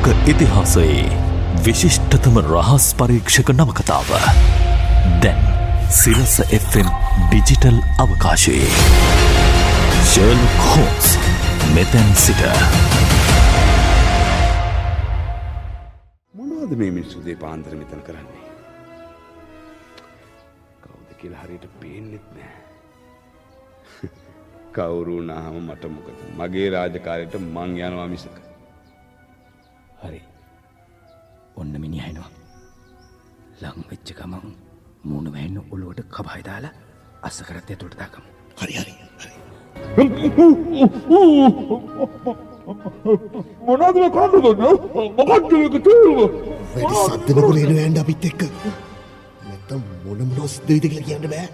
ලෝක ඉතිහාසයේ විශිෂ්ටතම රහස් පරීක්ෂක නවකතාව. දැන් සිරස Fම් ඩිජිටල් අවකාශයේ. ශර්ල් කෝස් මෙතැන් සිට. මොනවද මේ මිනිස්සුදේ පාන්දර මෙතන කරන්නේ? කවුද කියලා හරියට පේන්නෙත් නෑ. කවුරු නාහම මට මොකද? මගේ රාජකාරයට මං යනවා මිසක. හරි. ඔන්න මිනිහයිනවා ලංවෙච්ච ගමන් මූුණ වැන්න ඔලුවට කබයිදාලා අස්ස කරත් ඇතුට දාකම හරි හරි හරි. මොනද කන්නගන්න මොකක්දක තේරුව වැඩි සද්ධනකුල එන ඇන්ඩ අපිත් එක්ක. නැත්තම් මොනම් නොස් දෙවිද කියලා කියන්න බෑ.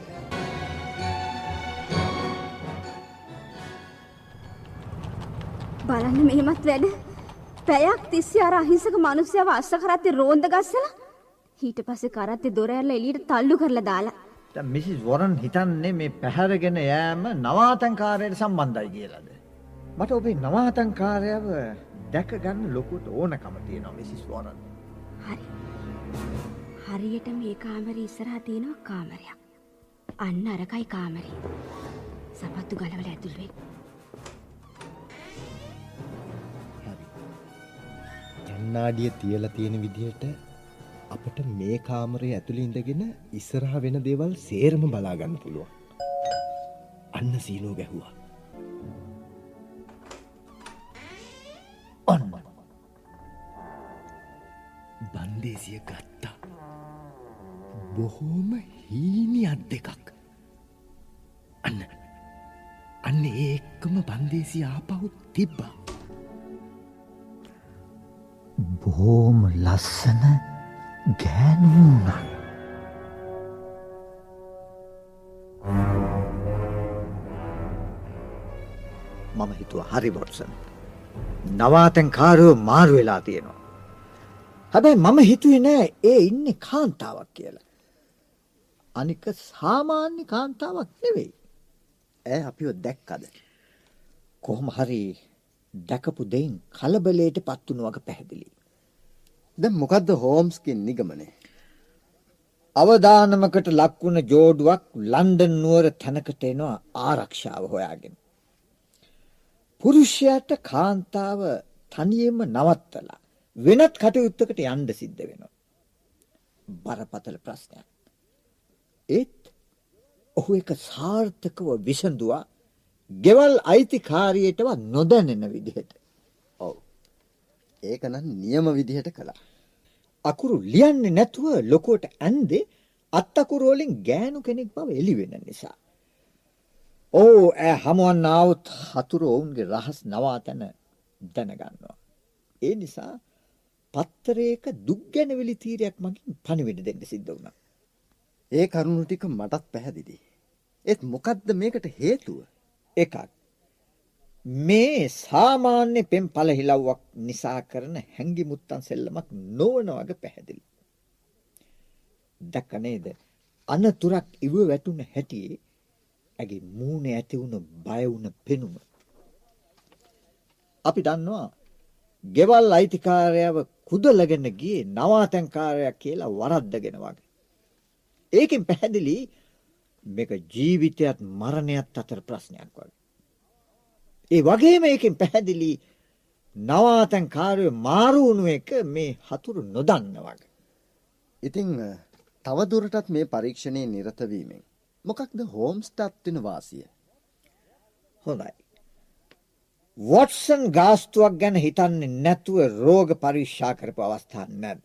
බලන්න මෙහෙමත් වැඩ පැයක් තිස්සේ අර අහිංසක මිනිස්සයව අස්ස කරත්තේ රෝන්ද ගස්සලා ඊට පස්සේ කරත්තේ දොර ඇරලා එළියට තල්ලු කරලා දාලා දැන් මිසිස් වොරන් හිතන්නේ මේ පැහැරගෙන යෑම නවාතන්කාරයට සම්බන්ධයි කියලාද? මට ඔබේ නවාතන්කාරයව දැක ගන්න ලොකුට ඕනකම තියෙනවා මිසිස් වොරන්. හරි. හරියට මේ කාමරේ ඉස්සරහා තියෙනවා කාමරයක්. අන්න අරකයි කාමරේ. සපත්තු ගලවලා ඇතුල් වෙන්න කන්නාඩිය තියලා තියෙන විදිහට අපට මේ කාමරය ඇතුළේ ඉඳගෙන ඉස්සරහ වෙන දේවල් සේරම බලාගන්න පුළුවන්. අන්න සීනෝ ගැහුවා. ඔන්න බන්දේසිය ගත්තා. බොහෝම හීනි අත් දෙකක්. අන්න අන්න ඒ එක්කම බන්දේසි ආපහු තිබ්බා. බොහෝම ලස්සන ගෑනුුණ මම හිතුව හරි බොට්සන නවාතැන් කාරයෝ මාරු වෙලා තියෙනවා. හැබැයි මම හිතුවේ නෑ ඒ ඉන්න කාන්තාවක් කියලා. අනික සාමාන්‍ය කාන්තාවක් නෙවෙයි. ඇ අපිව දැක්කද? කොහොම හරි දැකපු දෙයින් කලබලයට පත්වුණු වග පැහැදිලි දැන් මොකද්ද හෝම්ස්කින් නිගමනේ? අවදානමකට ලක්වුණ ජෝඩුවක් ලන්ඩන් නුවර තැනකට එනවා ආරක්ෂාව හොයාගෙන. පුරුෂයාට කාන්තාව තනියෙන්ම නවත්තලා වෙනත් කටයුත්තකට යන්න සිද්ධ වෙනවා. බරපතල ප්‍රශ්නයක්. ඒත් ඔහු එක සාර්ථකව විසඳුවා ගෙවල් අයිතිකාරියටවත් නොදැනෙන විදිහට. ඔව්. ඒක නම් නියම විදිහට කළා. අකුරු ලියන්නේ නැතුව ලොකුවට ඇන්දේ අත් අකුරු වලින් ගෑනු කෙනෙක් බව එළි වෙන නිසා. ඕ ඈ හමුවන්න આવුත් හතුරු ඔවුන්ගේ රහස් නවාතැන දැනගන්නවා. ඒ නිසා පත්තරයක දුක් ගැනවිලි තීරයක් මගින් පණිවිඩ දෙන්න සිද්ධ වුණා. ඒ කරුණු ටික මටත් පැහැදිලි. ඒත් මොකද්ද මේකට හේතුව? එකක් මේ සාමාන්‍ය පෙම් පලහිලව්වක් නිසා කරන හැංගිමුත්තන් සෙල්ලමක් නොවන වගේ පැහැදිලි. දැක්ක නේද? අනතුරක් ඉව වැටුන හැටියේ ඇගේ මූණේ ඇති වුණ බය වුණ පෙනුම. අපි දන්නවා ගෙවල් අයිතිකාරයව කුදලගෙන ගියේ නවාතැන්කාරයක් කියලා වරද්දගෙන වගේ. ඒකෙන් පැහැදිලි මේක ජීවිතයත් මරණයත් අතර ප්‍රශ්නයක් වගේ. ඒ වගේම ඒකෙන් පැහැදිලි නවාතැන් කාර්ය මාරු වුණු එක මේ හතුරු නොදන්න වගේ. ඉතින් තවදුරටත් මේ පරීක්ෂණයේ නිරත වීමෙන් මොකක්ද හෝම්ස්ටත් වෙන වාසිය? හොඳයි. වොට්සන් ගාස්තුවක් ගැන හිතන්නේ නැතුව රෝග පරීක්ෂා කරපු අවස්ථා නැද්ද?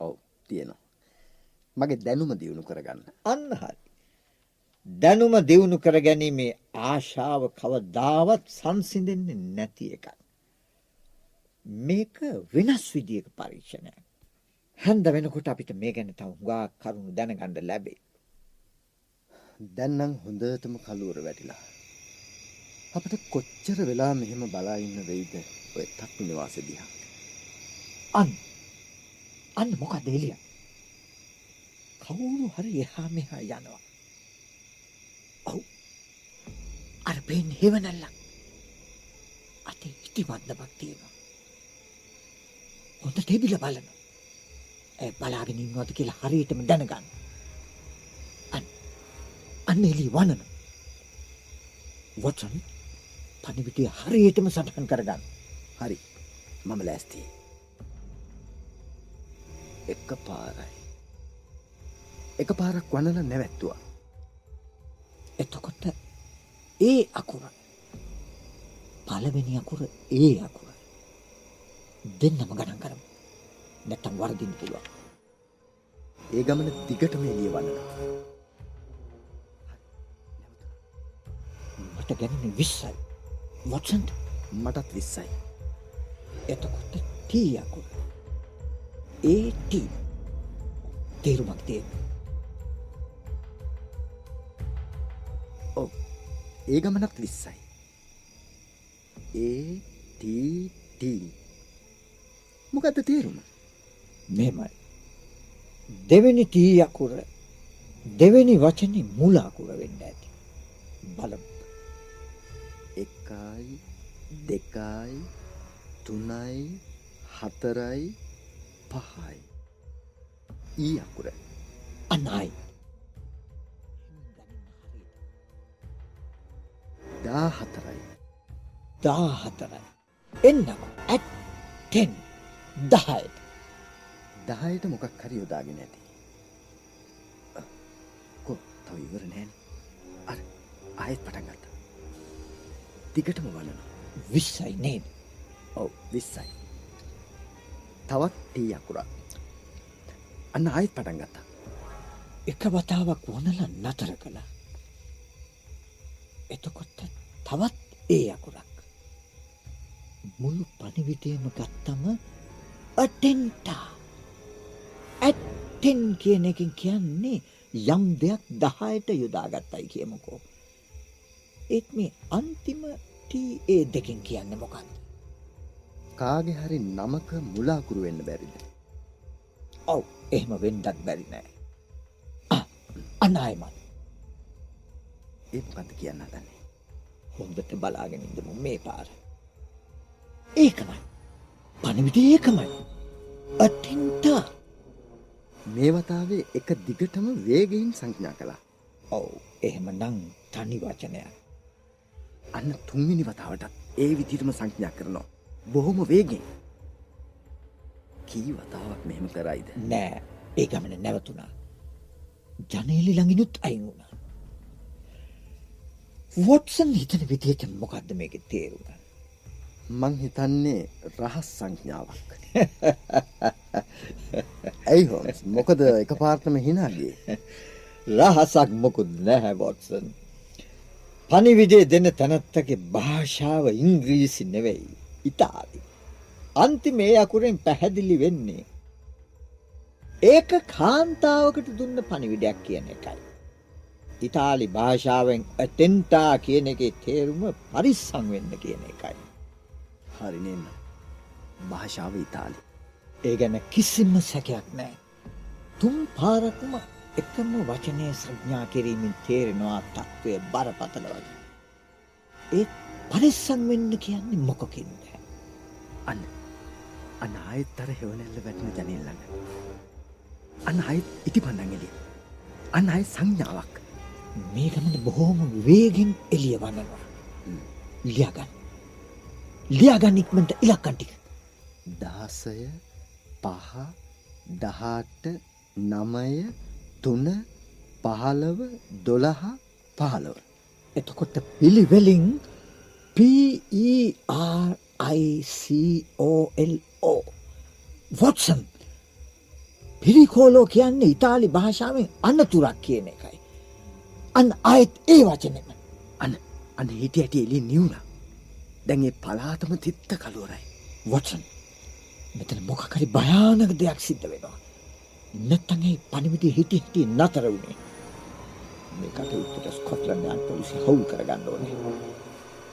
ඔව් තියෙනවා. මගේ දැනුම දියුණු කරගන්න. අන්න හරි. දැනුම දියුණු කර ගැනීමේ ආශාව කවදාවත් සංසිඳෙන්නේ නැති එකක්. මේක වෙනස් විදියක පරීක්ෂණයක්. හැන්ද වෙනකොට අපිට මේ ගැන තව හුඟා කරුණු දැනගන්න ලැබේ. දැන් නම් හොඳටම කලුවර වැටිලා. අපිට කොච්චර වෙලා මෙහෙම බලා ඉන්න වෙයිද ඔය තක්කු නිවාසේ දිහා. අන්න අන්න මොකද එළිය? කවුරු හරි එහා මෙහා යනවා. ඔව්. අර පේන්නේ හෙවණල්ලක්. අතේ දෘෂ්ටිමත්දමක් තියෙනවා. හොඳ තෙබිල බලන. ඇ බලාගෙන ඉන්නවද කියලා හරියටම දැනගන්න. අන්න අන්න එලි වනන. වොටසන් පනිවිටිය හරියටම සටහන් කරගන්න. හරි මම ලෑස්තියි. එක පාරයි. එක පාරක් වනල නැවැත්තුවා. එතකොට ඒ අකුර පළවෙනි අකුර ඒ අකුර දෙන්නම ගණන් කරමු. නැත්තම් වරදින්න පුළුවන්. ඒ ගමන දිගටම එළිය වන්නනවා. මට ගැනෙන 20යි. වොටසන්ට මටත් 20යි. එතකොට T අකුර. ඒ T තේරුමක් තියෙනවා. ඒ ගමනත් 20යි. ඒ ටී ටී. මොකද්ද තේරුම? මෙහෙමයි. දෙවෙනි T අකුර දෙවෙනි වචනේ මුල අකුර වෙන්න ඇති. බලමු. එකයි දෙකයි තුනයි හතරයි පහයි ඊ අකුර අනයි. දා හතරයි දා හතරයි. එන්නම ඇත් තෙන් දහයට. දහයට මොකක් හරි යොදාගෙන ඇති. කො තව ඉවර නෑන. අර ආයෙත් පටන් ගත්ත. දිගටම වලනවා විස්සයි නේද. ඔව් විස්සයි තවත් ටී අකුරා අන්න ආයෙත් පටන් ගත්තා. එක වතාවක් වනල නතර කළ. එතකොට තවත් ඒ අකුරක්. මුළු පනිවිටයම ගත්තම අටෙන්ටා ඇත්තෙන් කියන එකින් කියන්නේ යම් දෙයක් දහයට යොදාගත්තයි කියමුකෝ. ඒත් මේ අන්තිම ඒ දෙකින් කියන්න මොකක්ද. කාගෙ හරි නමක මුලාකුරු වෙන්න බැරිද ඔව් එහෙම වෙන්ඩත් බැරි නෑ. අනායමත් ඒත් පත කියන්න දන්නේ හොඳට බලාගෙනඉදම මේ පාර. ඒකමයි. පණවිට ඒකමයි. අටෙන්ටා මේ වතාවේ එක දිගටම වේගයින් සංඥා කළා ඔව් එහෙම නං තනි වචනයක්. අන්න තුන්වෙනි වතාවටත් ඒ විදිටම සංඥා කරනවා බොහොම වේගෙන් කී වතාවක් මෙහෙම කරයිද නෑ ඒ ගමන නැවතුනා. ජනේලි ළඟිනුත් අයින් වුණා. වොටසන් හිතන විදියට මොකක්ද මේක තේරුණ. මං හිතන්නේ රහස් සංඥාවක් ඇයි හෝස් මොකද එක පාර්ටම හිනාගේ රහසක් මොකුත් නැහැ වොටසන්. පනිවිඩේ දෙන්න තැනත්තගේ භාෂාව ඉංග්‍රීසි නෙවෙයි ඉතාලි. අන්තිම ඒ අකුරෙන් පැහැදිලි වෙන්නේ. ඒක කාන්තාවකට දුන්න පනිවිඩයක් කියන එකයි. ඉතාලි භාෂාවෙන් ඇටෙන්ටා කියන එක තේරුම පරිස්සං වෙන්න කියන එකයි. හරිනෙන්න භාෂාව ඉතාලි ඒ ගැන කිසිම සැකයක් නෑ. තුම් පාරක්ම එකම වචනය සංඥා කිරීමෙන් තේරෙනවා තත්ත්වය බරපතල වගේ. ඒත් පරිස්සම් වෙන්න කියන්නේ මොකකින්ද. අන්න අන්න ආයෙත් අර හෙවනැල්ල වැටන ජනල්ලඟ අන්න අයත් ඉටි පන්නගෙලිය අන්න අය සංඥාවක් මේ ගමන බොහෝම වේගෙන් එලිය වන්නනවා. ලියාගන්න. ලියාගන්න ඉක්මට ඉලක්කන්ටික. දාසය පහ දහට නමය තුන පහළව දොළහ පහළව එතකොට පිළිවෙලින් PERICOLO වොටසන් පිරිකෝලෝ කියන්නේ ඉතාලි භාෂාවෙන් අන්නතුරක් කියන එකයි. අන්න අයත් ඒ වචනෙම අන්න අන්න හිට ඇට එලි නිවුණ දැන්ගේ පලාතම තිත්ත කලුවරයි වොටසන් මෙතන මොකකරි භයානක දෙයක් සිද්ධ වෙනවා. නැත්තගේ පනිවිටි හිටි හිටිය නතර වුණේ. මේ කටයුත්තට ස්කොට්ලන්ඩයන් පොලිසි හවුල් කරගන්න ඕනේ.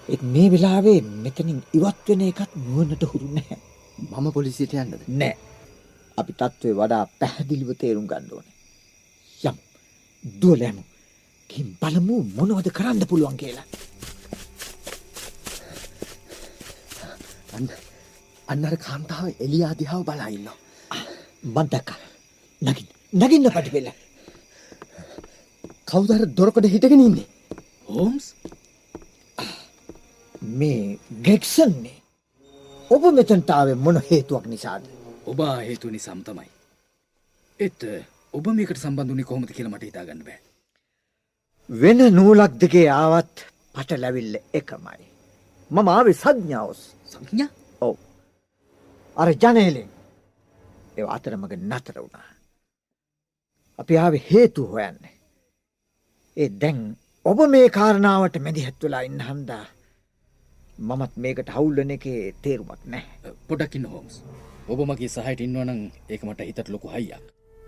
ඒත් මේ වෙලාවේ මෙතනින් ඉවත් වෙන එකත් නුවන්නට හුරු නැහැ. මම පොලිසියට යන්නද නෑ. අපි තත්ත්වය වඩා පැහැදිලිව තේරුම් ගන්න ඕනේ. යම් දුවලෑමු. කින් බලමු මොනවද කරන්න පුළුවන් කියලා. අන්න අන්න අර කාන්තාව එලියා දිහාව බලා ඉන්නවා. මං දැක්කා. නගින්න. නගින්න පටිපෙල. කවුද අර දොරකඩ හිටගෙන ඉන්නේ? හෝම්ස් මේ ගෙක්සන්නේ. ඔබ මෙතනට ආවේ මොන හේතුවක් නිසාද? ඔබ ආ හේතුව නිසාම තමයි. එත් ඔබ මේකට සම්බන්ධුනේ කොහොමද කියලා මට හිතාගන්න බෑ. වෙන නූලක් දෙකේ ආවත් පටලැවිල්ල එකමයි. මම ආවේ සඥාවස්. සංඥා ඔව්. අර ජනේලෙන් ඒ අතරමඟ නතර වුණා. අපි ආවේ හේතු හොයන්න. ඒ දැන් ඔබ මේ කාරණාවට මැදිහත් වෙලා ඉන්න හන්දා මමත් මේකට හවුල්ලන එකේ තේරුමක් නැහැ. පොඩක් ඉන්න හෝම්ස්. ඔබ මගේ සහයට ඉන්නවනම් ඒක මට හිතට ලොකු හයියක්.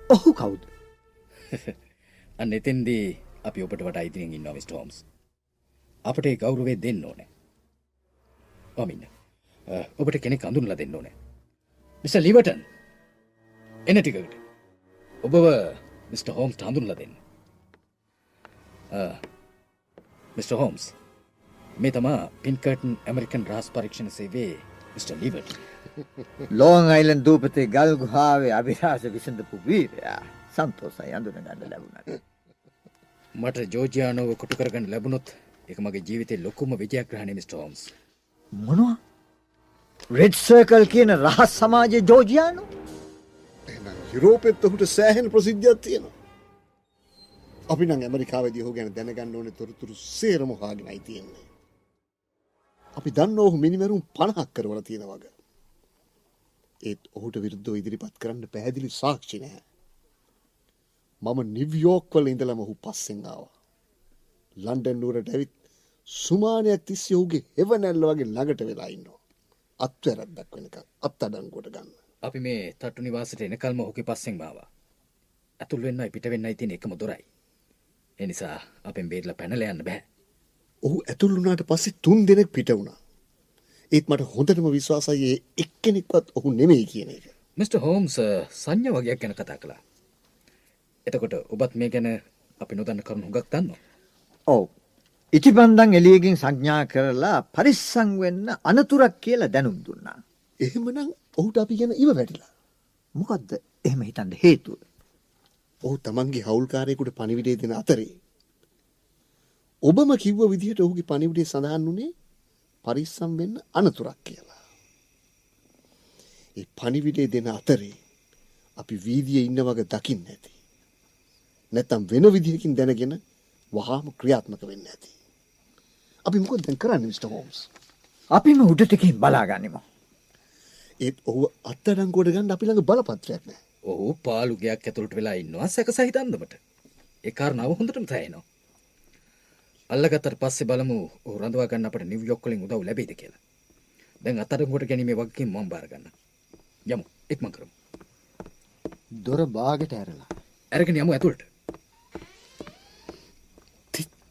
ඔහු කවුද? අන්න එතෙන්දී අපි ඔබට වඩා ඉදිරියෙන් ඉන්නවා මිස්ටර් හෝම්ස්. අපට ඒ ගෞරවය දෙන්න ඕනේ. ඔමින්න. ඔබට කෙනෙක් අඳුන්ලා දෙන්න ඕනේ. Mister Liverton. එන ටිකකට. ඔබව මිස්ටර් හෝම්ස්ට හඳුන්ලා දෙන්න. Mister Holmes. මේ තමා පින්කර්ටන් ඇමරිකන් රහස් පරීක්ෂණ සේවේ මිස්ටර් ලිවර්ටන්. ලෝන් අයිලන් දූපතේ ගල් ගුහාවේ අභිරහස විසඳපු වීරයා සන්තෝසයි අඳුන ගන්න ලැබුණා. මට ජෝජයානෝව කොටු කරගන්න ලැබුණොත් එක මගේ ජීවිතේ ලොකුම විජයග්‍රහණය මිස්ටර් හෝම්ස්. මොනවා? රෙඩ් සර්කල් කියන රහස් සමාජයේ එහෙනම් යුරෝපෙත් ඔහුට සෑහෙන ප්‍රසිද්ධියක් තියෙනවා. අපි නම් ඇමරිකාවේදී ඔහු ගැන දැනගන්න ඕනේ තොරතුරු සේරම හොයාගෙනයි තියෙන්නේ. අපි දන්න ඔහු මිනිමරුන් 50ක් කරවලා තියෙන වගේ. ඒත් ඔහුට විරුද්ධව ඉදිරිපත් කරන්න පැහැදිලි සාක්ෂි නැහැ. මම නිව්යෝක් වල ඉඳලම ඔහු පස්සෙන් ආවා. ලන්ඩන් නුවරට ඇවිත් සුමානයක් තිස්සේ ඔහුගේ හෙවනැල්ල වගේ ළඟට වෙලා ඉන්නවා. අත්වැරද්දක් වෙනකම් අත්අඩංගුවට ගන්න. අපි මේ තට්ටු නිවාසට එනකල්ම ඔහුගේ පස්සෙන් බාවා. ඇතුල් වෙන්නයි පිට වෙන්නයි තියෙන එකම දොරයි. ඒ නිසා අපෙන් බේරලා පැනලා යන්න බෑ. ඔහු ඇතුල් වුණාට පස්සේ තුන් දෙනෙක් පිට වුණා. ඒත් මට හොඳටම විශ්වාසයි ඒ එක්කෙනෙක්වත් ඔහු නෙමෙයි කියන එක. මිස්ටර් හෝම්ස් සංඥා වගේක් ගැන කතා කළා. එතකොට ඔබත් මේ ගැන අපි නොදන්න කරුණු හුඟක් දන්නවා. ඔව්. ඉටිබන්දන් එළියකින් සංඥා කරලා පරිස්සම් වෙන්න අනතුරක් කියලා දැනුම් දුන්නා. එහෙමනම් ඔහුට අපි ගැන ඉව වැටිලා. මොකද්ද එහෙම හිතන්න හේතුව? ඔහු තමන්ගේ හවුල්කාරයෙකුට පණිවිඩය දෙන අතරේ ඔබම කිව්ව විදිහට ඔහුගේ පණිවිඩය සඳහන් වුණේ පරිස්සම් වෙන්න අනතුරක් කියලා. ඒ පණිවිඩය දෙන අතරේ අපි වීදියේ ඉන්න වගේ දකින්න ඇති. නැත්තම් වෙන විදිහකින් දැනගෙන වහාම ක්‍රියාත්මක වෙන්න ඇති. අපි මොකද දැන් කරන්නේ මිස්ටර් හෝම්ස්? අපිම උඩට ගිහින් බලාගනිමු. ඒත් ඔහු අත්අඩංගුවට ගන්න අපි ළඟ බලපත්‍රයක් නැහැ. ඔහු පාලු ගයක් ඇතුළට වෙලා ඉන්නවා සැක සහිත අන්දමට. ඒ කාරණාව හොඳටම තැහෙනවා. අල්ලගත්තට පස්සේ බලමු ඔහු රඳවා ගන්න අපට නිව්යෝක් වලින් උදව් ලැබෙයිද කියලා. දැන් අත්අඩංගුවට ගැනීමේ වගකීම මම බාර ගන්නවා. යමු ඉක්මන් කරමු. දොර බාගෙට ඇරලා. අරගෙන යමු ඇතුළට.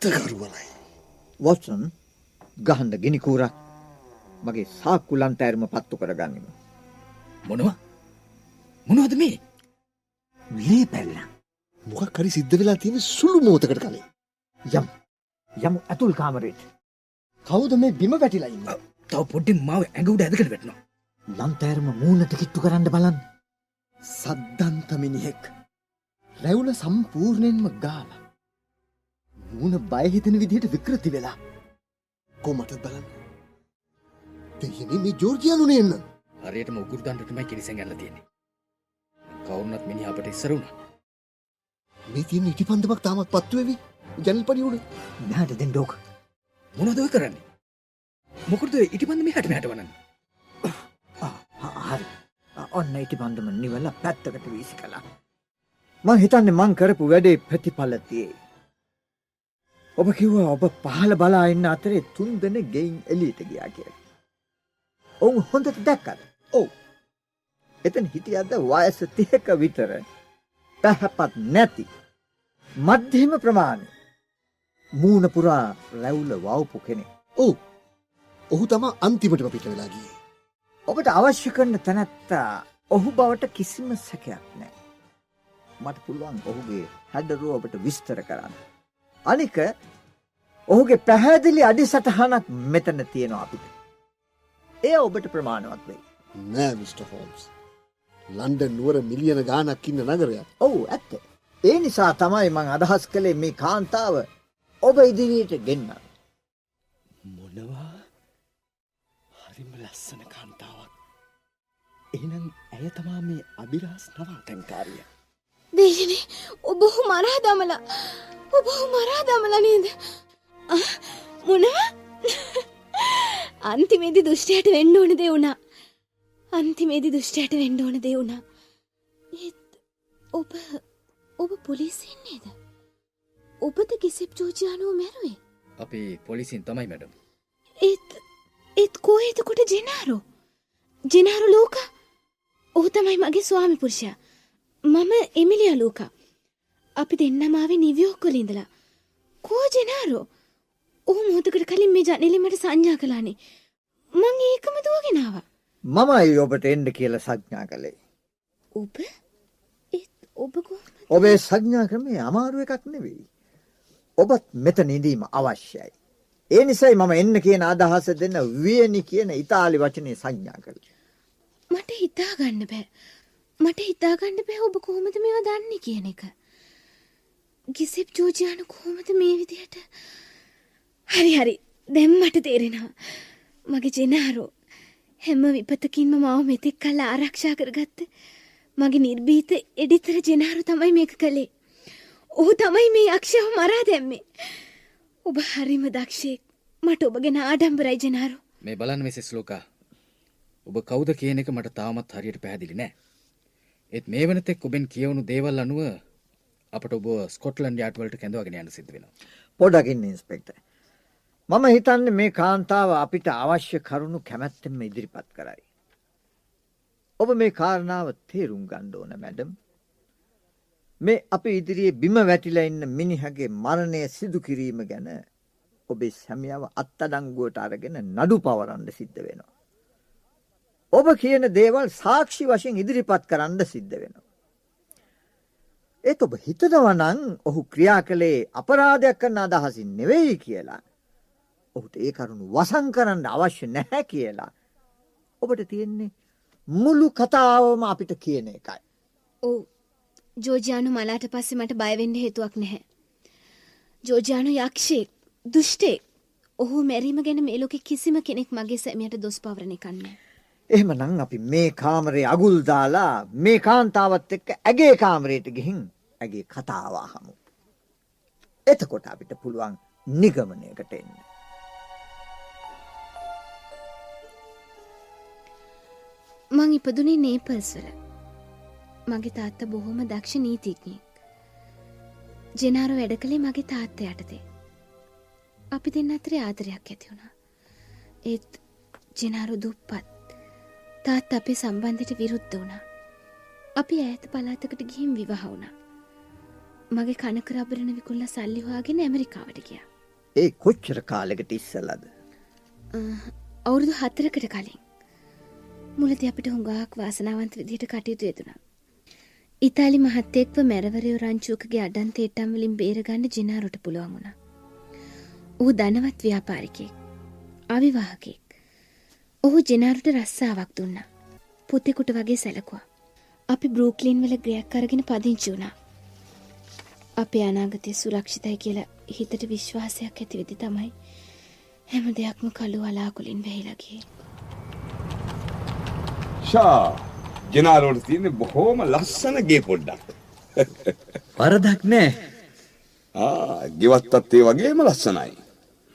තිත්තකරුවලයි. වොට්සන් ගහන්න ගිනි කූරක් මගේ සාක්කු ලන්තෑරම පත්තු කරගන්නිමු. මොනවා? මොනවද මේ? ලේ පැල්ලම්. මොකක් හරි සිද්ධ වෙලා තියෙන සුළු මොහොතකට කලින්. යම් යමු ඇතුල් කාමරේට. කවුද මේ බිම වැටිලා ඉන්නේ? තව පොඩ්ඩින් මාව ඇඟ උඩ ඇදගෙන වැටෙනවා. ලන්තෑරම මූණට කිට්ටු කරන්න බලන්න. සද්දන්ත මිනිහෙක්. රැවුල සම්පූර්ණයෙන්ම ගාලා. මූණ බය හිතෙන විදිහට විකෘති වෙලා. කොමට බලන්න. දෙයනේ මේ ජෝර්ජියානුනේ එන්න. හරියටම උගුරු දණ්ඩටමයි කිරිසෙන් ඇල්ල තියෙන්නේ. කවුරුනත් මිනිහ අපට ඉස්සර වුණා. මේ තියෙන ඉටිපන්දමක් තාමත් පත්තු වෙවි. ජනල් පඩි උඩ. මෙහාට දෙන්න ඕක. මොනවද ඔය කරන්නේ? මොකටද ඉටිපන්ද මෙහාට මෙහාට වනන්නේ? හරි. ඔන්න ඉටි බන්ධම නිවල පැත්තකට වීසි කලා. මං හිතන්නේ මං කරපු වැඩේ ප්‍රතිඵල තියේ. ඔබ කිව්වා ඔබ පහළ බලා ඉන්න අතරේ තුන් දෙන ගෙයින් එලියට ගියා කියලා. ඔවුන් හොඳට දැක්කද? ඔව්. එතන හිටියද වයස 30ක විතර. පැහැපත් නැති. මධ්‍යම ප්‍රමාණය. මූණ පුරා රැවුල වවපු කෙනෙක්. ඔව්. ඔහු තමා අන්තිමටම පිට වෙලා ගියේ. ඔබට අවශ්‍ය කරන තැනැත්තා ඔහු බවට කිසිම සැකයක් නෑ. මට පුළුවන් ඔහුගේ හැඩරුව ඔබට විස්තර කරන්න. අනික ඔහුගේ පැහැදිලි අඩි සටහනක් මෙතන තියෙනවා අපිට. එය ඔබට ප්‍රමාණවත් වෙයි. නෑ මිට. හෝම්ස්. ලන්ඩන් නුවර මිලියන ගානක් ඉන්න නගරයක්. ඔවු ඇත්ත. ඒ නිසා තමයි මං අදහස් කළේ මේ කාන්තාව ඔබ ඉදිරියට ගෙන්න්න. මොනවා හරිම ලස්සන කාන්තාවක්. එනම් ඇය තමා මේ අභිරහස් නවාතැන්කාරිය. දේශන ඔබහු මරා දමලා ඔබහු මරා දමල නේද? මොනවා? අන්තිමේදි දුෂ්ටයට වෙන්න ඕන දේ වුණා. අන්තිමේදි දුෂ්ටයට වෙන්න ඕන දේ වුණා. ඒත් ඔබ ඔබ පොලිසියෙන් නේද? ඔබද කිසිප් ජෝජයානුව මැරුවේ? අපි පොලිසින් තමයි මැඩම් ඒත් ඒත් කෝහෙතකොට ජෙනාරෝ? ජෙනාරු ලෝක? ඔහු තමයි මගේ ස්වාමි පුරුෂයා මම එමිලිය ලූක අපි දෙන්නමාව නිවියෝක්කොල ඉඳලා කෝ ජෙනාරෝ ඔහු මෝතකට කලින් මේ ජනලිමට සංඥා කලානේ මං ඒකම දුවගෙනාව මමයි ඔබට එන්ඩ කියල සඥා කළේ. ඔබ ඔබ ඔබේ සඥා ක්‍රමේ අමාරුව එකක් නෙවෙයි. ඔබත් මෙත නිදීම අවශ්‍යයි. ඒ නිසයි මම එන්න කියන අදහස දෙන්න වියනි කියන ඉතාලි වචනය සංඥා කළ. මට හිතාගන්න බෑ. මට හිතාගන්න බෑ ඔබ කොහොමද මේවා දන්නේ කියන එක. ගිසෙප් ජෝජයාන කොහොමද මේ විදිහට හරි හරි දැම් මට තේරෙනවා. මගේ ජෙනාරෝ හැම විපතකින්ම මව මෙතෙක් කල්ල ආරක්ෂා කරගත්ත මගේ නිර්බීත එඩිතර ජෙනාරු තමයි මේක කළේ. ඔහු තමයි මේ යක්ෂව මරා දැම්මේ. ඔබ හරිම දක්ෂයෙක් මට ඔබගෙන ආඩම්බරයි ජෙනාරු. මේ බලන්න මෙසෙස් ලෝකා ඔබ කවුද කියන එක මට තාමත් හරියට පැහැදිලි නෑ. ඒත් මේ වනතෙක් ඔබෙන් කියවුණු දේවල් අනුව අපට ඔබ ස්කොට්ලන්ඩ් යාට්වලට කැඳවාගෙන යන්න සිද්ධ වෙනවා. පොඩකින් ඉන්ස්පෙක්ටර්. මම හිතන්නේ මේ කාන්තාව අපිට අවශ්‍ය කරුණු කැමැත්තෙන්ම ඉදිරිපත් කරයි. ඔබ මේ කාරණාව තේරුම් ගන්න ඕන මැඩම්. මේ අපි ඉදිරියේ බිම වැටිලා ඉන්න මිනිහගේ මරණය සිදු කිරීම ගැන ඔබේ සැමියාව අත්තඩංගුවට අරගෙන නඩු පවරන්න සිද්ධ වෙනවා. ඔබ කියන දේවල් සාක්ෂි වශයෙන් ඉදිරිපත් කරන්න සිද්ධ වෙනවා. ඒත් ඔබ හිතනවනං ඔහු ක්‍රියා කළේ අපරාධයක් කරන්න අදහසින් නෙවෙයි කියලා. ඔහුට ඒ කරුණු වසං කරන්න අවශ්‍ය නැහැ කියලා. ඔබට තියෙන්නේ මුළු කතාවම අපිට කියන එකයි. ඕ ජෝජයානු මලාට පස්සෙ මට බයවෙන්න හේතුවක් නැහැ. ජෝජයානු යක්ෂයෙක් දුෂ්ටෙක් ඔහු මැරීම ගැන මේලෝකෙ කිසිම කෙනෙක් මගේ සැමියට දොස් පවරණ කන්නේ. එහෙම නං අපි මේ කාමරේ අගුල් දාලා මේ කාන්තාවත් එක්ක ඇගේ කාමරයට ගිහින් ඇගේ කතාවා හමු. එතකොට අපිට පුළුවන් නිගමනයකට එන්න. මං ඉපදුනේ නේපල්ස්වල මගේ තාත්ත බොහොම දක්ෂ නීතිඥයෙක්. ජෙනාරු වැඩ කළේ මගේ තාත්ත යටතේ. අපි දෙන්න අතරේ ආදරයක් ඇති වුණා. ඒත් ජෙනාරු දුප්පත් තාත් අපේ සම්බන්ධයට විරුද්ධ වුණා. අපි ඈත පලාතකට ගිහින් විවාහ වුණා. මගේ කනකරබරණ විකුල්ල සල්ලි හොයාගෙන ඇමරිකාවට ගියා. ඒ කොච්චර කාලෙකට ඉස්සලද? අවුරුදු හතරකට කලින්. මුලදී අපිට හුඟක් වාසනාවන්ත විදිහට කටයුතු යෙදුණා. ඉතාලි මහත්තයෙක්ව මැරවරයෝ රංචුවකගේ අඩන් තේටම් වලින් බේරගන්න ජිනාරොට පුළුවන් වුණා. ඌ ධනවත් ව්‍යාපාරිකයෙක්. අවිවාහකෙක්. ඔහු ජෙනාරුට රස්සාාවක් දුන්න. පුතෙකුට වගේ සැලකුවා. අපි බ්‍රූක්ලින් වල ග්‍රයක් අරගෙන පදිංචි වුණා. අපේ අනාගතය සුරක්ෂිතයි කියලා හිතට විශ්වාසයක් ඇති වෙදි තමයි හැම දෙයක්ම කළු අලාකුලින් වැහිලගේ. ෂා ජනාරෝට තියෙන බොහෝම ලස්සනගේ පොඩ්ඩක්. වරදක් නෑ ගෙවත්තත් ඒ වගේම ලස්සනයි.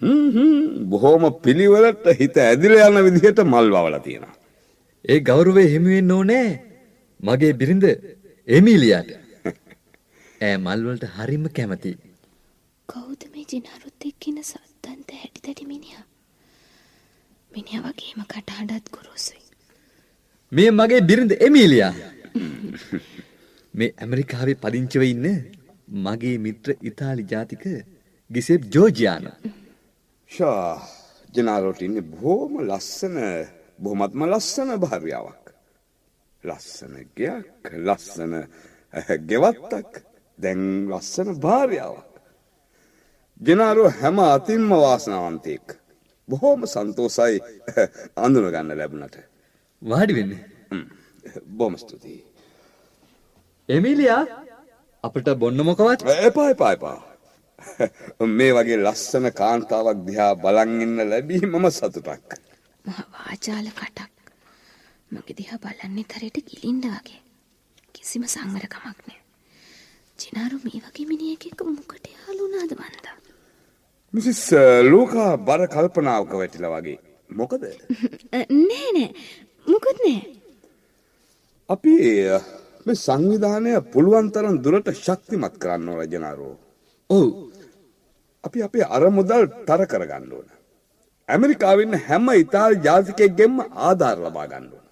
බොහෝම පිළිවලට හිත ඇදිල යන විදිහට මල් වවල තියෙන. ඒ ගෞරුවේ හිමිවෙන්න ඕනෑ මගේ බිරිඳ එමීලියාට ඇ මල්වලට හරිම කැමති. කෞද මේ ජිනරුත් එක්කින සත්තන්ත හැටි තැටි මිනිහ. මිනිහ වගේම කටහඩත් ගුරුසුයි. මේ මගේ බිරිඳ එමීලියා මේ ඇමරිකාවේ පදිංචව ඉන්න මගේ මිත්‍ර ඉතාලි ජාතික ගිසෙප් ජෝජයාන. ෂා ජනාලෝට ඉන්න බොහෝම ලස්සන බොහොමත්ම ලස්සන භාර්යාවක්. ලස්සන ගයක් ලස්සන ගෙවත්තක් දැන් ලස්සන භාර්යාවක්. ජනාරුව හැම අතින්ම වාසනාවන්තයෙක්. බොහෝම සන්තෝසයි අඳුන ගන්න ලැබුණට. වාඩි වෙන්න. බොම ස්තුතියි. එමිලියා අපට බොන්න මොකවත් එපා එපා එපා. මේ වගේ ලස්සන කාන්තාවක් දිහා බලන් ඉන්න ලැබී මම සතුටක්. මහ වාචාල කටක්. මගේ දිහා බලන්නේ තරයට ගිලින්ඩ වගේ. කිසිම සංවරකමක් නෑ. ජිනාරු මේ වගේ මිනිියක එක මොකට යාලුනාද වන්දා. මිසිස් ලෝකා බර කල්පනාවක වැටිල වගේ. මොකද? නෑ නෑ මොකුත් නෑ. අපි මේ සංවිධානය පුළුවන් තරම් දුරට ශක්තිමත් කරන්න ඕන ජනාරෝ. ඔව්. අපි අපේ අරමුදල් තර කරගන්න ඕන. ඇමරිකාවෙන්න හැම ඉතාලි ජාතිකයෙක්ගෙන්ම ආධාර ලබා ගන්න ඕන.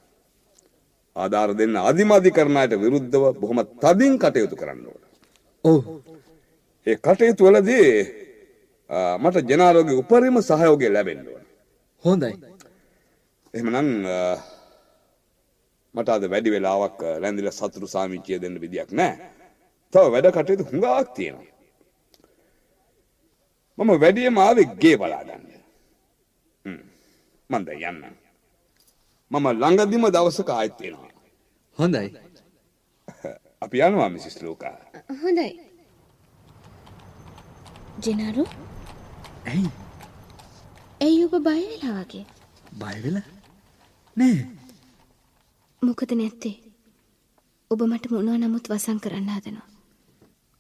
ආධාර දෙන්න අධිමදි කරණයට විරුද්ධව බොහොම තදින් කටයුතු කරන්න ඕන. ඔව්. ඒ කටයුතු වලදී මට ජනාරෝගේ උපරිම සහයෝගය ලැබෙන්න ඕන. හොඳයි. එහෙමනම් මට අද වැඩි වෙලාවක් රැඳිල සතුරු සාමිච්චිය දෙන්න විදියක් නෑ. තව වැඩ කටයුතු හුඟක් තියෙනවා. මම වැඩියම ආවේ ගේ බලාගන්න. මන්ද යන්න. මම ළඟදිම දවසක ආයෙත් එනවා. හොඳයි. අපි යනවා මිසිස් ලෝකා. හොඳයි. ජෙනරු ඇයි ඇයි ඔබ බය වෙලා වගේ බය වෙලා නෑ මොකද නැත්තේ ඔබ මට මොනවා නමුත් වසන් කරන්න හදනවා.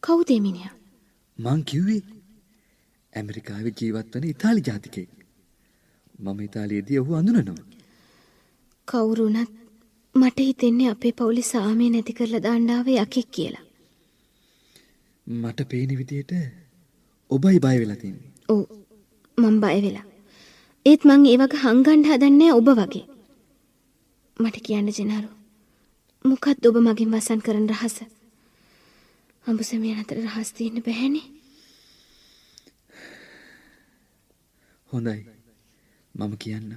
කවුද මිනිහා? මං කිව්වේ ඇමරිකාවේ ජීවත් වන ඉතාලි ජාතිකයෙක්. මම ඉතාලියේදී ඔහු අඳුනනවා. කවුරු වුණත් මට හිතෙන්නේ අපේ පවුලේ සාමය නැති කරලා ආවේ යකෙක් කියලා. මට පේන විදියට ඔබයි බය වෙලා තින්නේ. ඔව් මං බය වෙලා. ඒත් මං ඒ වගේ හංගන්න හදන්නේ ඔබ වගේ. මට කියන්න ජෙනාරු. මොකක්ද ඔබ මගින් වසන් කරන රහස? අඹසමියන් අතර රහස් තියෙන්න බෑනේ. හොඳයි. මම කියන්න.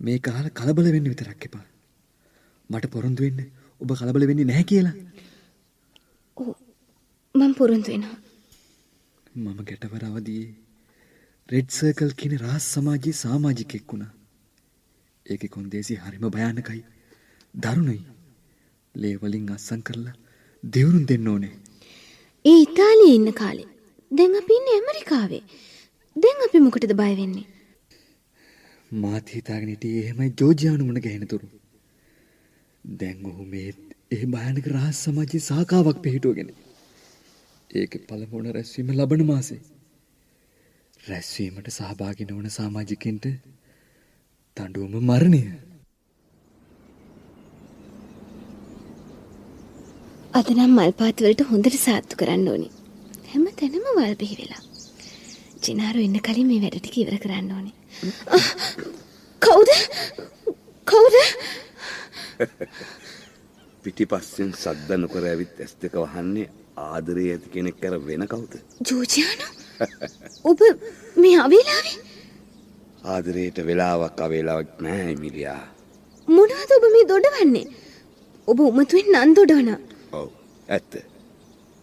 මේ කාල කලබල වෙන්න විතරක් එපා. මට පොරොන්දු වෙන්න ඔබ කලබල වෙන්නේ නැහැ කියලා. ඔව් මම පොරොන්දු වෙනවා. මම ගැටවර අවදියේ රෙඩ් සර්කල් කියන රහස් සමාජයේ සමාජිකෙක් වුණා. ඒකේ කොන්දේසි හරිම භයානකයි. දරුණුයි. ලේ වලින් අස්සම් කරලා දෙවුරුම් දෙන්න ඕනේ. ඒ ඉතාලියේ ඉන්න කාලේ. දැන් අපි ඉන්නේ ඇමරිකාවේ. දැන් අපි මොකටද බය වෙන්නේ? මාත් හිතාගෙන හිටියේ එහෙමයි ජෝර්ජියානු මුණ ගැහෙනතුරු. දැන් ඔහු මේ ඒ භයානක රහස් සමාජයේ සාකාවක් පිහිටුවගෙන. ඒකේ පළමුවන රැස්වීම ලබන මාසේ. රැස්වීමට සහභාගී නොවන සමාජිකයින්ට තඬුවම මරණය. අද නම් මල් පාත් වලට හොඳට සාත්තු කරන්න ඕනි. හැම තැනම වල් බිහි වෙලා. ජිනාරු එන්න කලින් මේ වැඩ ටික ඉවර කරන්න ඕනි. කවුද? කවුද? පිටිපස්සෙන් සද්ද නොකර ඇවිත් ඇස් දෙක වහන්නේ ආදරේ ඇති කෙනෙක් කර වෙන කවුද? ජෝජියානු? ඔබ මේ අවේලාවේ? ආදරයට වෙලාවක් අවේලාවක් නෑ එමිලියා. මොනවද ඔබ මේ දොඩවන්නේ? ඔබ උමතුවෙන් නන් දොඩවනවා. ඔව් ඇත්ත.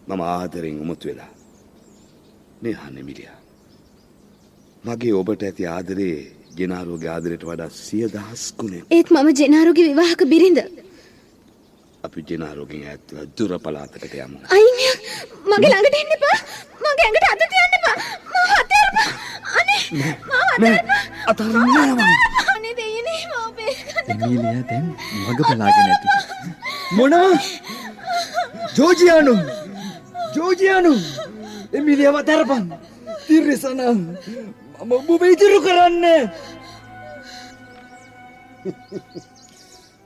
මම ආදරෙන් උමුතු වෙලා. මේ අහන්න එමිලියා. මගේ ඔබට ඇති ආදරේ ජෙනාරුවගේ ආදරයට වඩා සිය දහස් ගුණයක්. ඒත් මම ජෙනාරුගේ විවාහක බිරිඳ. අපි ජෙනාරුවගෙන් ඈත්ව දුර පළාතකට යමු. අයිමියා මගේ ළඟට එන්න එපා. මගේ ඇඟට අත තියන්න එපා. මම අතහැරපා. අනේ මම අතහැරපා. අතහරින්නේ. අනේ දෙයියනේ මම බේරගන්න. එමීලියා දැන් මග බලාගෙන ඇති. මොනවා? ජෝර්ජියානු! ජෝර්ජියානු! එමීලියාව තරපන්. තිරසනම් ඔබ ඉදිරි කරන්න.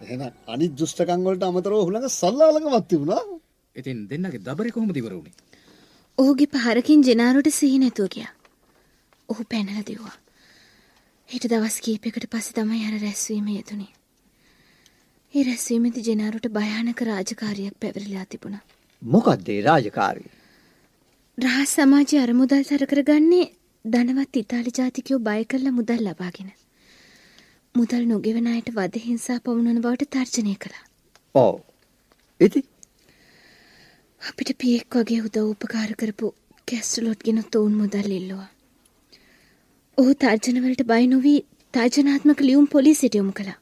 එහෙනම් අනිත් දුෂ්ටකම් වලට අමතරව හුළඟ සල්ලාලකමක් තිබුණා. ඉතින් දෙන්නගේ දබරේ කොහොමද ඉවර වුනේ? ඔහුගේ පහරකින් ජෙනාරුට සිහි නැතුව ගියා. ඔහු පැනලා දිව්වා. ඊට දවස් කීපයකට පස්සේ තමයි අර රැස්වීම යෙදුනේ. ඒ රැස්වීමේදී ජෙනාරුට භයානක රාජකාරියක් පැවරිලා තිබුණා. මොකක්ද ඒ රාජකාරිය? රහස් සමාජයේ අර මුදල් සර කරගන්නේ ධනවත් ඉතාලි ජාතිකයෝ බය කරලා මුදල් ලබාගෙන. මුදල් නොගෙවන අයට වද හිංසා පවුනන බවට තර්ජනය කළා. ඔව්. ඉතින් අපිට පියෙක් වගේ උදව් උපකාර කරපු කැස්ටලොට් ගෙන තෝන් මුදල් ඉල්ලුවා. ඔහු තර්ජනවලට බයි නොවී තර්ජනාත්මක ලියුම් පොලිසියට යොමු කළා.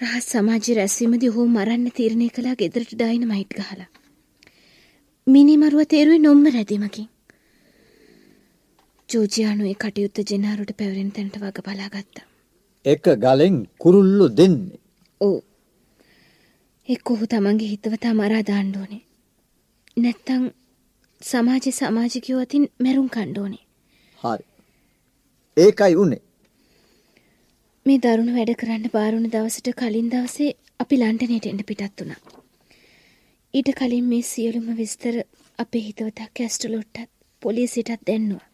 රහස් සමාජ රැස්වීමදී ඔහු මරන්න තීරණය කළා ගෙදරට ඩයින මයිට් ගහලා. මිනිමරුව තේරුවේ නොම්ම රැදීමකින්. ජෝජියානුවේ කටයුත්ත ජෙනාරුට පැවරෙන තැනට වග බලාගත්තා. එක ගලෙන් කුරුල්ලු දෙන්නේ. ඕ එක් ඔහු තමන්ගේ හිතවතා මරා දාණ්ඩෝනේ. නැත්තං සමාජ සමාජිකයෝ අතින් මැරුම් කණ්ඩෝනේ. හරි. ඒකයි උනේ. මේ දරුණු වැඩ කරන්න බාරුණ දවසට කලින් දවසේ අපි ලන්ඩනයට එන්න පිටත් වුණා. ඊට කලින් මේ සියලුම විස්තර අපේ හිතවතක් කැස්ටලොට්ටත් පොලිසිටත් දැන්නවා.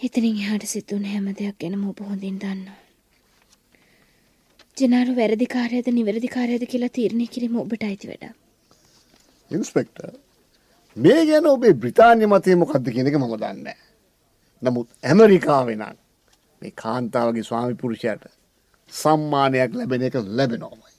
හිතනින් එහාට සිතුන හැම දෙයක් ගැනම ඔබ හොඳින් දන්නවා. ජනාරු වැරදිකාරයද නිවැරදිකාරයද කියලා තීරණය කිරීම ඔබට අයිති වැඩ. ඉන්ස්පෙක්ට මේ ගැන ඔබේ බ්‍රිතාන්‍ය මතය මොකක්ද කියනක මම දන්න. නමුත් ඇමරිකාවෙනක් මේ කාන්තාවගේ ස්වාමි පුරුෂයට සම්මානයක් ලැබෙන එක ලැබෙනෝමයි.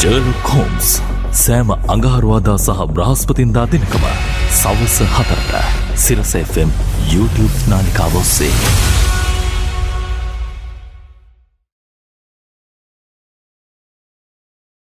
ජර්ලොක් හෝම්ස් සෑම අඟහරුවාදා සහ බ්‍රහස්පතින්දා දෙනකම සවස හතරට සිරස FM YouTube නාලිකාව ඔස්සේ.